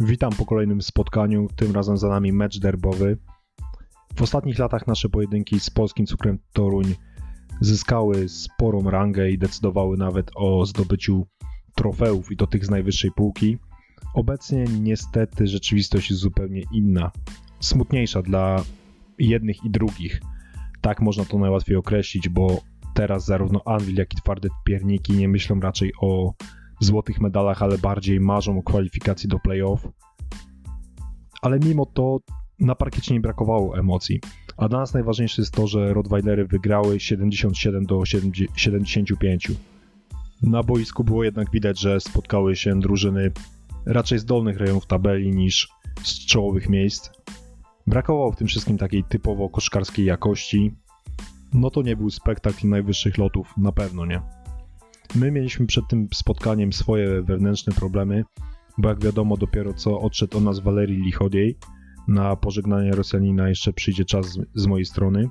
Witam po kolejnym spotkaniu, tym razem za nami mecz derbowy. W ostatnich latach nasze pojedynki z polskim cukrem Toruń zyskały sporą rangę i decydowały nawet o zdobyciu trofeów i to tych z najwyższej półki. Obecnie niestety rzeczywistość jest zupełnie inna, smutniejsza dla jednych i drugich. Tak można to najłatwiej określić, bo teraz zarówno Anvil, jak i twarde pierniki nie myślą raczej o złotych medalach, ale bardziej marzą o kwalifikacji do playoff. Ale mimo to na parkiecie nie brakowało emocji. A dla nas najważniejsze jest to, że Rottweilery wygrały 77 do 75. Na boisku było jednak widać, że spotkały się drużyny raczej z dolnych rejonów tabeli niż z czołowych miejsc. Brakowało w tym wszystkim takiej typowo koszkarskiej jakości. No to nie był spektakl najwyższych lotów, na pewno nie. My mieliśmy przed tym spotkaniem swoje wewnętrzne problemy, bo jak wiadomo, dopiero co odszedł od nas Walerii Lichodiej. Na pożegnanie Rosjanina jeszcze przyjdzie czas z, mojej strony.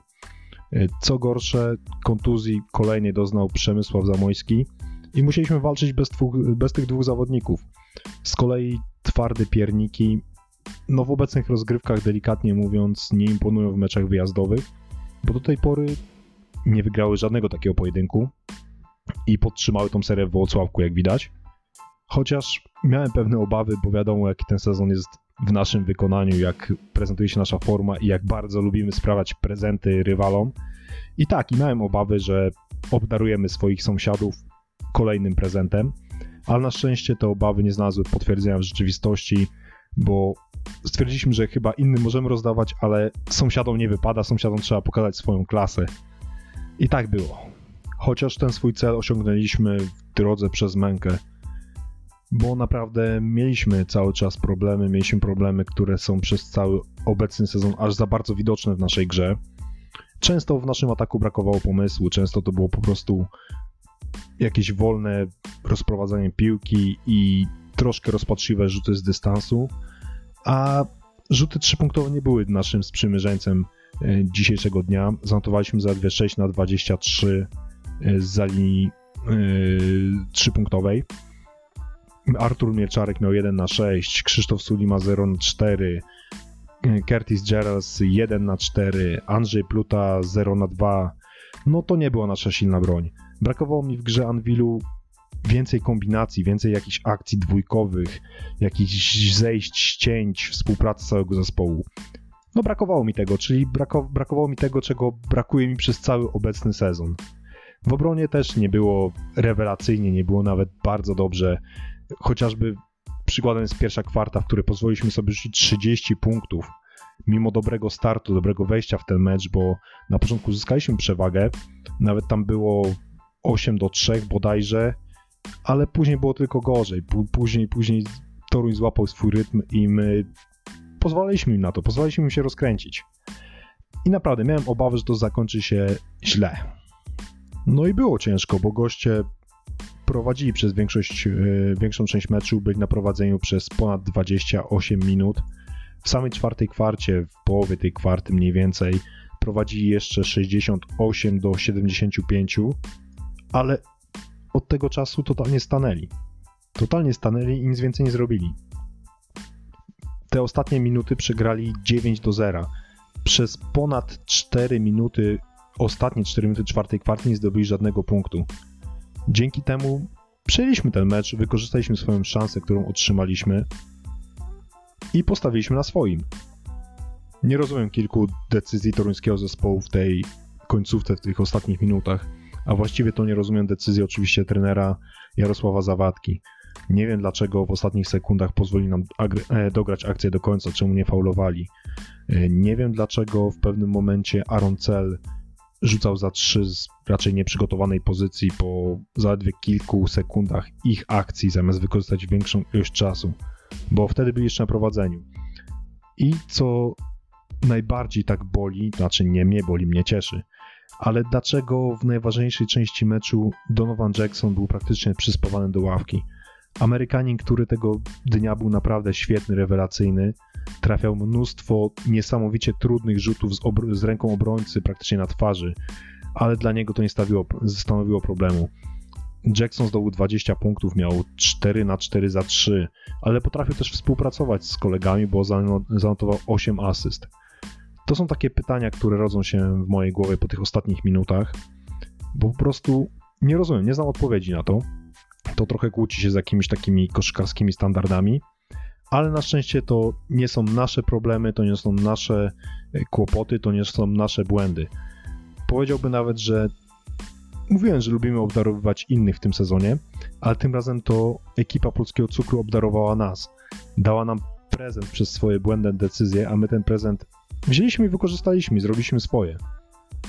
Co gorsze, kontuzji kolejnej doznał Przemysław Zamojski i musieliśmy walczyć bez, dwóch, bez tych dwóch zawodników. Z kolei twarde pierniki, no w obecnych rozgrywkach, delikatnie mówiąc, nie imponują w meczach wyjazdowych, bo do tej pory nie wygrały żadnego takiego pojedynku i podtrzymały tą serię w Włocławku, jak widać. Chociaż miałem pewne obawy, bo wiadomo, jaki ten sezon jest w naszym wykonaniu, jak prezentuje się nasza forma i jak bardzo lubimy sprawiać prezenty rywalom. I tak, i miałem obawy, że obdarujemy swoich sąsiadów kolejnym prezentem, ale na szczęście te obawy nie znalazły potwierdzenia w rzeczywistości, bo stwierdziliśmy, że chyba innym możemy rozdawać, ale sąsiadom nie wypada, sąsiadom trzeba pokazać swoją klasę. I tak było chociaż ten swój cel osiągnęliśmy w drodze przez mękę, bo naprawdę mieliśmy cały czas problemy, mieliśmy problemy, które są przez cały obecny sezon aż za bardzo widoczne w naszej grze. Często w naszym ataku brakowało pomysłu, często to było po prostu jakieś wolne rozprowadzanie piłki i troszkę rozpaczliwe rzuty z dystansu, a rzuty trzypunktowe nie były naszym sprzymierzeńcem e, dzisiejszego dnia. Zanotowaliśmy zaledwie 6 na 23 z linii yy, trzypunktowej. Artur Mieczarek miał 1 na 6, Krzysztof Sulima 0 na 4, Curtis Gerals 1 na 4, Andrzej Pluta 0 na 2. No to nie była nasza silna broń. Brakowało mi w grze Anwilu więcej kombinacji, więcej jakichś akcji dwójkowych, jakichś zejść, ścięć, współpracy całego zespołu. No brakowało mi tego, czyli brakowało mi tego, czego brakuje mi przez cały obecny sezon. W obronie też nie było rewelacyjnie, nie było nawet bardzo dobrze. Chociażby przykładem jest pierwsza kwarta, w której pozwoliliśmy sobie rzucić 30 punktów. Mimo dobrego startu, dobrego wejścia w ten mecz, bo na początku zyskaliśmy przewagę, nawet tam było 8 do 3 bodajże, ale później było tylko gorzej. Później, później Toruń złapał swój rytm i my pozwalaliśmy im na to, pozwalaliśmy im się rozkręcić. I naprawdę miałem obawy, że to zakończy się źle. No i było ciężko, bo goście prowadzili przez większość, e, większą część meczu, byli na prowadzeniu przez ponad 28 minut. W samej czwartej kwarcie, w połowie tej kwarty mniej więcej, prowadzili jeszcze 68 do 75, ale od tego czasu totalnie stanęli. Totalnie stanęli i nic więcej nie zrobili. Te ostatnie minuty przegrali 9 do 0. Przez ponad 4 minuty ostatnie 4 minuty czwartej kwarty nie zdobyli żadnego punktu. Dzięki temu przejęliśmy ten mecz, wykorzystaliśmy swoją szansę, którą otrzymaliśmy i postawiliśmy na swoim. Nie rozumiem kilku decyzji toruńskiego zespołu w tej końcówce, w tych ostatnich minutach, a właściwie to nie rozumiem decyzji oczywiście trenera Jarosława Zawadki. Nie wiem dlaczego w ostatnich sekundach pozwoli nam e, dograć akcję do końca, czemu nie faulowali. E, nie wiem dlaczego w pewnym momencie Aaron Cell rzucał za trzy z raczej nieprzygotowanej pozycji po zaledwie kilku sekundach ich akcji, zamiast wykorzystać większą ilość czasu, bo wtedy byli jeszcze na prowadzeniu. I co najbardziej tak boli, znaczy nie mnie boli, mnie cieszy, ale dlaczego w najważniejszej części meczu Donovan Jackson był praktycznie przyspawany do ławki? Amerykanin, który tego dnia był naprawdę świetny, rewelacyjny, trafiał mnóstwo niesamowicie trudnych rzutów z, z ręką obrońcy praktycznie na twarzy, ale dla niego to nie stawiło, stanowiło problemu. Jackson zdobył 20 punktów, miał 4 na 4 za 3, ale potrafił też współpracować z kolegami, bo zanotował 8 asyst. To są takie pytania, które rodzą się w mojej głowie po tych ostatnich minutach, bo po prostu nie rozumiem, nie znam odpowiedzi na to. To trochę kłóci się z jakimiś takimi koszkarskimi standardami, ale na szczęście to nie są nasze problemy, to nie są nasze e, kłopoty, to nie są nasze błędy. Powiedziałbym nawet, że mówiłem, że lubimy obdarowywać innych w tym sezonie, ale tym razem to ekipa polskiego cukru obdarowała nas. Dała nam prezent przez swoje błędne decyzje, a my ten prezent wzięliśmy i wykorzystaliśmy, zrobiliśmy swoje.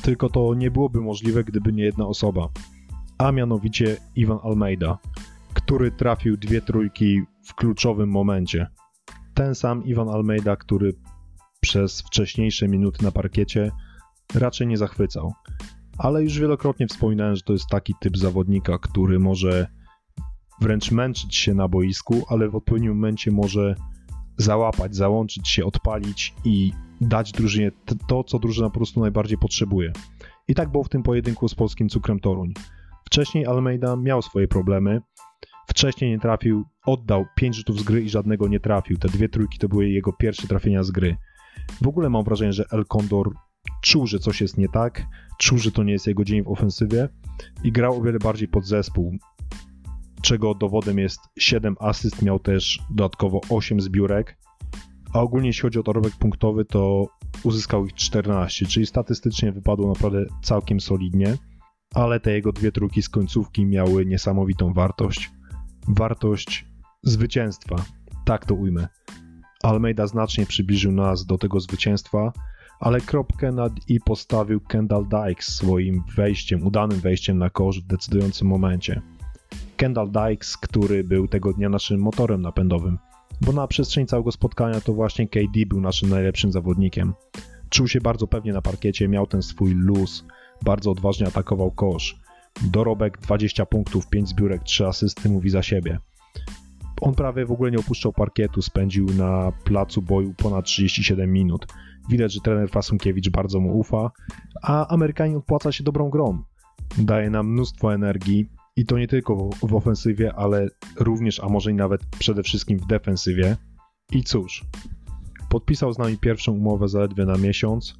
Tylko to nie byłoby możliwe, gdyby nie jedna osoba, a mianowicie Iwan Almeida, który trafił dwie trójki w kluczowym momencie. Ten sam Iwan Almeida, który przez wcześniejsze minuty na parkiecie raczej nie zachwycał. Ale już wielokrotnie wspominałem, że to jest taki typ zawodnika, który może wręcz męczyć się na boisku, ale w odpowiednim momencie może załapać, załączyć się, odpalić i dać drużynie to, co drużyna po prostu najbardziej potrzebuje. I tak było w tym pojedynku z polskim cukrem Toruń. Wcześniej Almeida miał swoje problemy, wcześniej nie trafił, oddał 5 rzutów z gry i żadnego nie trafił. Te dwie trójki to były jego pierwsze trafienia z gry. W ogóle mam wrażenie, że El Condor czuł, że coś jest nie tak, czuł, że to nie jest jego dzień w ofensywie i grał o wiele bardziej pod zespół, czego dowodem jest 7 asyst, miał też dodatkowo 8 zbiórek, a ogólnie jeśli chodzi o dorobek punktowy, to uzyskał ich 14, czyli statystycznie wypadło naprawdę całkiem solidnie, ale te jego dwie trójki z końcówki miały niesamowitą wartość. Wartość zwycięstwa, tak to ujmę. Almeida znacznie przybliżył nas do tego zwycięstwa, ale kropkę nad i postawił Kendall Dykes swoim wejściem, udanym wejściem na kosz w decydującym momencie. Kendall Dykes, który był tego dnia naszym motorem napędowym, bo na przestrzeni całego spotkania to właśnie KD był naszym najlepszym zawodnikiem. Czuł się bardzo pewnie na parkiecie, miał ten swój luz, bardzo odważnie atakował kosz. Dorobek 20 punktów, 5 zbiórek, 3 asysty mówi za siebie. On prawie w ogóle nie opuszczał parkietu, spędził na placu boju ponad 37 minut. Widać, że trener Fasunkiewicz bardzo mu ufa, a Amerykanin odpłaca się dobrą grą. Daje nam mnóstwo energii i to nie tylko w, ofensywie, ale również, a może i nawet przede wszystkim w defensywie. I cóż, podpisał z nami pierwszą umowę zaledwie na miesiąc,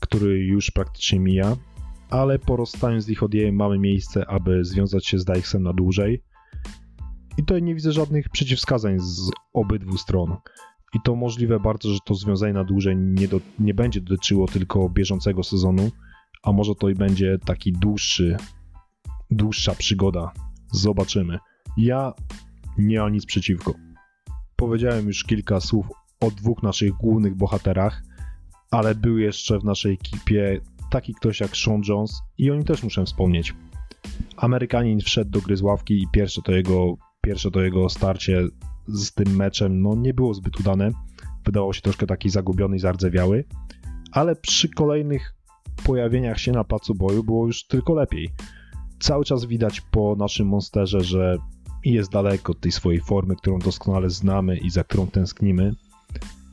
który już praktycznie mija, ale po rozstaniu z Lichodiejem mamy miejsce, aby związać się z Dykesem na dłużej. I tutaj nie widzę żadnych przeciwwskazań z obydwu stron. I to możliwe bardzo, że to związanie na dłużej nie, do, nie będzie dotyczyło tylko bieżącego sezonu, a może to i będzie taki dłuższy, dłuższa przygoda. Zobaczymy. Ja nie mam nic przeciwko. Powiedziałem już kilka słów o dwóch naszych głównych bohaterach, ale był jeszcze w naszej ekipie taki ktoś jak Sean Jones i o nim też muszę wspomnieć. Amerykanin wszedł do gry z ławki i pierwsze to jego, pierwsze to jego starcie z tym meczem no, nie było zbyt udane. Wydawał się troszkę taki zagubiony i zardzewiały, ale przy kolejnych pojawieniach się na placu boju było już tylko lepiej. Cały czas widać po naszym monsterze, że jest daleko od tej swojej formy, którą doskonale znamy i za którą tęsknimy,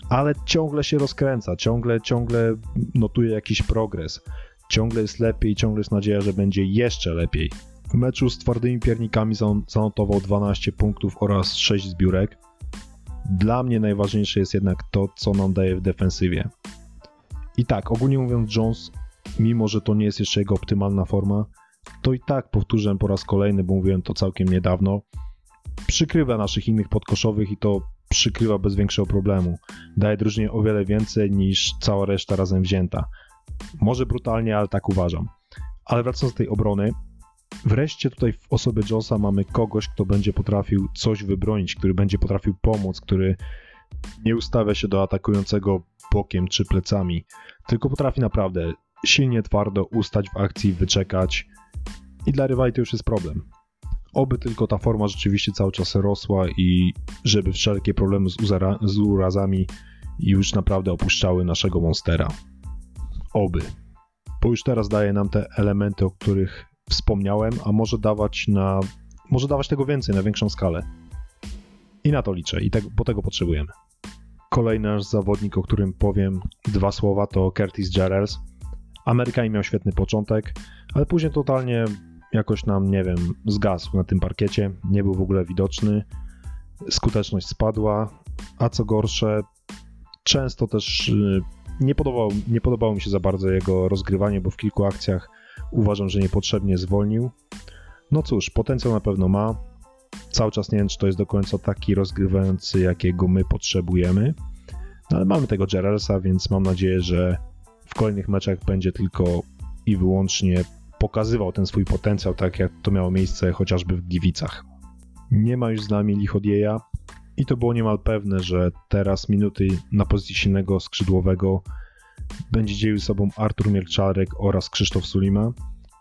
ale ciągle się rozkręca, ciągle, ciągle notuje jakiś progres. Ciągle jest lepiej, ciągle jest nadzieja, że będzie jeszcze lepiej. W meczu z twardymi piernikami zanotował 12 punktów oraz 6 zbiórek. Dla mnie najważniejsze jest jednak to, co nam daje w defensywie. I tak, ogólnie mówiąc, Jones, mimo że to nie jest jeszcze jego optymalna forma, to i tak powtórzę po raz kolejny, bo mówiłem to całkiem niedawno, przykrywa naszych innych podkoszowych i to przykrywa bez większego problemu. Daje drużynie o wiele więcej niż cała reszta razem wzięta. Może brutalnie, ale tak uważam. Ale wracając do tej obrony, wreszcie tutaj w osobie Jonesa mamy kogoś, kto będzie potrafił coś wybronić, który będzie potrafił pomóc, który nie ustawia się do atakującego bokiem czy plecami, tylko potrafi naprawdę silnie, twardo ustać w akcji, wyczekać i dla rywali to już jest problem. Oby tylko ta forma rzeczywiście cały czas rosła i żeby wszelkie problemy z, uzara, z urazami już naprawdę opuszczały naszego monstera. Oby. Bo już teraz daje nam te elementy, o których wspomniałem, a może dawać na. może dawać tego więcej na większą skalę. I na to liczę, i te, bo tego potrzebujemy. Kolejny nasz zawodnik, o którym powiem dwa słowa, to Curtis Jarrells. Amerykanin miał świetny początek, ale później totalnie jakoś nam, nie wiem, zgasł na tym parkiecie, nie był w ogóle widoczny, skuteczność spadła, a co gorsze, często też y, nie podobało, nie podobało mi się za bardzo jego rozgrywanie, bo w kilku akcjach uważam, że niepotrzebnie zwolnił. No cóż, potencjał na pewno ma. Cały czas nie wiem, czy to jest do końca taki rozgrywający, jakiego my potrzebujemy. No ale mamy tego Gerrarsa, więc mam nadzieję, że w kolejnych meczach będzie tylko i wyłącznie pokazywał ten swój potencjał, tak jak to miało miejsce chociażby w Gliwicach. Nie ma już z nami Lichodieja i to było niemal pewne, że teraz minuty na pozycji silnego skrzydłowego będzie dzielił sobą Artur Mielczarek oraz Krzysztof Sulima.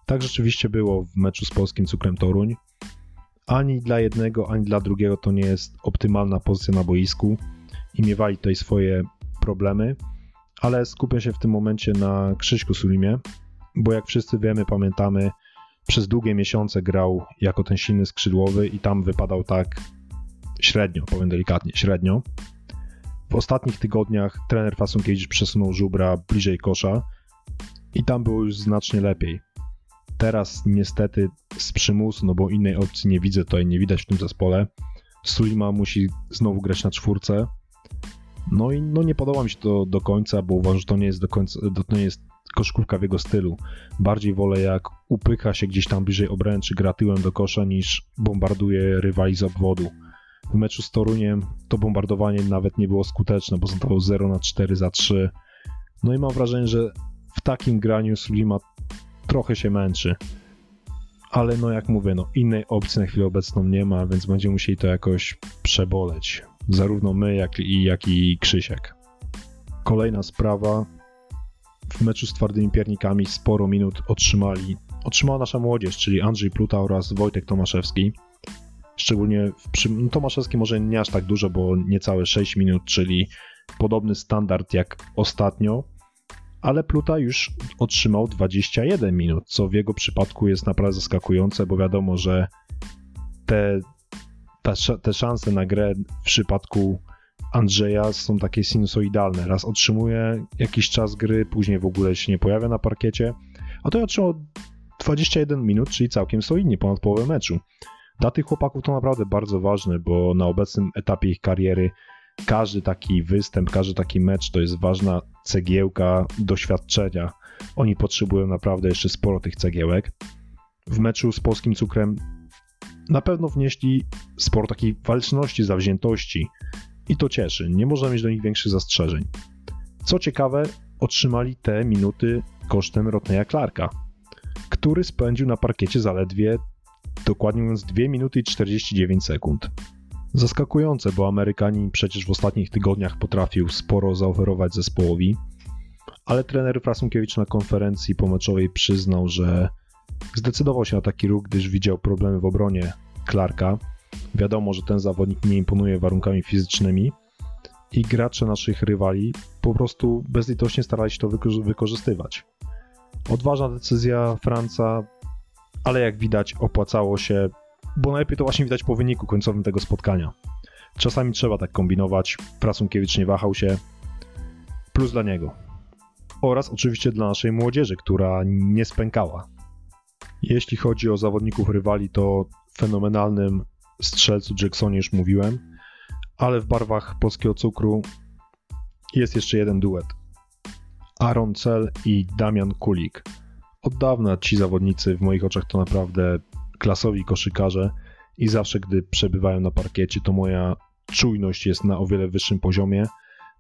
Tak rzeczywiście było w meczu z polskim Cukrem Toruń. Ani dla jednego, ani dla drugiego to nie jest optymalna pozycja na boisku i miewali tutaj swoje problemy, ale skupię się w tym momencie na Krzyśku Sulimie, bo jak wszyscy wiemy, pamiętamy, przez długie miesiące grał jako ten silny skrzydłowy i tam wypadał tak średnio, powiem delikatnie, średnio. W ostatnich tygodniach trener Fasunkiewicz przesunął Żubra bliżej kosza i tam było już znacznie lepiej. Teraz niestety z przymusu, no bo innej opcji nie widzę tutaj, nie widać w tym zespole. Sulima musi znowu grać na czwórce. No i no nie podoba mi się to do końca, bo uważam, że to nie jest do końca, to nie jest koszkówka w jego stylu. Bardziej wolę jak upycha się gdzieś tam bliżej obręczy, czy gra tyłem do kosza, niż bombarduje rywali z obwodu. W meczu z Toruniem to bombardowanie nawet nie było skuteczne, bo zostało 0 na 4 za 3. No i mam wrażenie, że w takim graniu Sulima trochę się męczy. Ale no jak mówię, no innej opcji na chwilę obecną nie ma, więc będziemy musieli to jakoś przeboleć. Zarówno my, jak i, jak i Krzysiek. Kolejna sprawa. W meczu z twardymi piernikami sporo minut otrzymali, otrzymała nasza młodzież, czyli Andrzej Pluta oraz Wojtek Tomaszewski. Szczególnie w, przy, no Tomaszewski może nie aż tak dużo, bo niecałe 6 minut, czyli podobny standard jak ostatnio, ale Pluta już otrzymał 21 minut, co w jego przypadku jest naprawdę zaskakujące, bo wiadomo, że te, te, te szanse na grę w przypadku Andrzeja są takie sinusoidalne. Raz otrzymuje jakiś czas gry, później w ogóle się nie pojawia na parkiecie, a to otrzymał 21 minut, czyli całkiem solidnie, ponad połowę meczu. Dla tych chłopaków to naprawdę bardzo ważne, bo na obecnym etapie ich kariery każdy taki występ, każdy taki mecz to jest ważna cegiełka doświadczenia. Oni potrzebują naprawdę jeszcze sporo tych cegiełek. W meczu z polskim cukrem na pewno wnieśli sporo takiej walczności, zawziętości i to cieszy. Nie można mieć do nich większych zastrzeżeń. Co ciekawe, otrzymali te minuty kosztem Rotneya Clarka, który spędził na parkiecie zaledwie, dokładnie mówiąc, 2 minuty i 49 sekund. Zaskakujące, bo Amerykanin przecież w ostatnich tygodniach potrafił sporo zaoferować zespołowi, ale trener Frasunkiewicz na konferencji pomeczowej przyznał, że zdecydował się na taki ruch, gdyż widział problemy w obronie Clarka. Wiadomo, że ten zawodnik nie imponuje warunkami fizycznymi i gracze naszych rywali po prostu bezlitośnie starali się to wykorzystywać. Odważna decyzja Franca, ale jak widać opłacało się bo najlepiej to właśnie widać po wyniku końcowym tego spotkania. Czasami trzeba tak kombinować, Prasunkiewicz nie wahał się, plus dla niego. Oraz oczywiście dla naszej młodzieży, która nie spękała. Jeśli chodzi o zawodników rywali, to fenomenalnym strzelcu Jacksonie już mówiłem, ale w barwach polskiego cukru jest jeszcze jeden duet. Aaron Cell i Damian Kulik. Od dawna ci zawodnicy w moich oczach to naprawdę klasowi koszykarze i zawsze, gdy przebywają na parkiecie, to moja czujność jest na o wiele wyższym poziomie,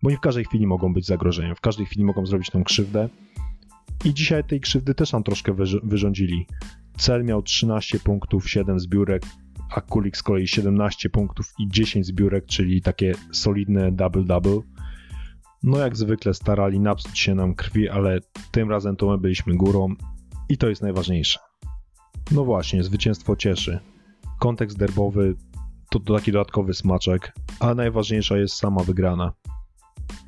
bo nie w każdej chwili mogą być zagrożeniem, w każdej chwili mogą zrobić nam krzywdę. I dzisiaj tej krzywdy też nam troszkę wyrządzili. Cel miał 13 punktów, 7 zbiórek, a Kulik z kolei 17 punktów i 10 zbiórek, czyli takie solidne double-double. No jak zwykle starali napsuć się nam krwi, ale tym razem to my byliśmy górą i to jest najważniejsze. No właśnie, zwycięstwo cieszy. Kontekst derbowy to, to taki dodatkowy smaczek, a najważniejsza jest sama wygrana.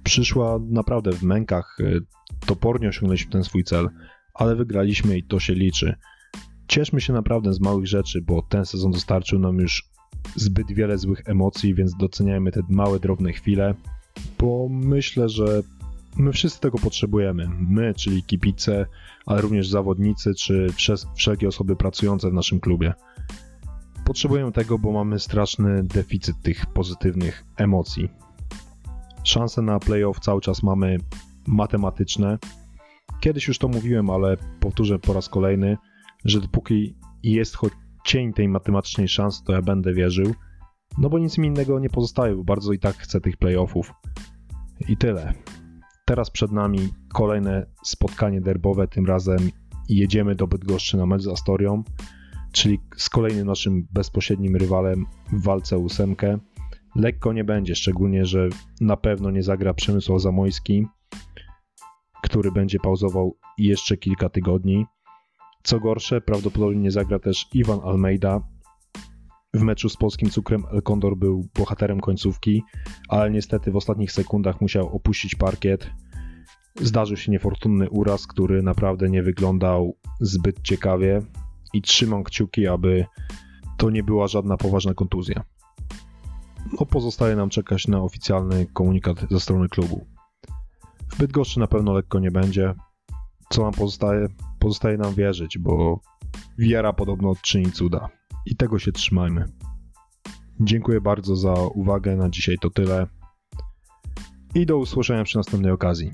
Przyszła naprawdę w mękach, y, topornie osiągnęliśmy ten swój cel, ale wygraliśmy i to się liczy. Cieszmy się naprawdę z małych rzeczy, bo ten sezon dostarczył nam już zbyt wiele złych emocji, więc doceniajmy te małe, drobne chwile, bo myślę, że My wszyscy tego potrzebujemy. My, czyli kibice, ale również zawodnicy, czy wszelkie osoby pracujące w naszym klubie. Potrzebujemy tego, bo mamy straszny deficyt tych pozytywnych emocji. Szanse na playoff cały czas mamy matematyczne. Kiedyś już to mówiłem, ale powtórzę po raz kolejny, że dopóki jest choć cień tej matematycznej szansy, to ja będę wierzył. No bo nic mi innego nie pozostaje, bo bardzo i tak chcę tych playoffów. I tyle. Teraz przed nami kolejne spotkanie derbowe, tym razem jedziemy do Bydgoszczy na mecz z Astorią, czyli z kolejnym naszym bezpośrednim rywalem w walce o ósemkę. Lekko nie będzie, szczególnie, że na pewno nie zagra Przemysław Zamojski, który będzie pauzował jeszcze kilka tygodni. Co gorsze, prawdopodobnie nie zagra też Iwan Almeida. W meczu z polskim cukrem El Condor był bohaterem końcówki, ale niestety w ostatnich sekundach musiał opuścić parkiet. Zdarzył się niefortunny uraz, który naprawdę nie wyglądał zbyt ciekawie i trzymam kciuki, aby to nie była żadna poważna kontuzja. No, pozostaje nam czekać na oficjalny komunikat ze strony klubu. W Bydgoszczy na pewno lekko nie będzie. Co nam pozostaje? Pozostaje nam wierzyć, bo wiara podobno czyni cuda. I tego się trzymajmy. Dziękuję bardzo za uwagę. Na dzisiaj to tyle. I do usłyszenia przy następnej okazji.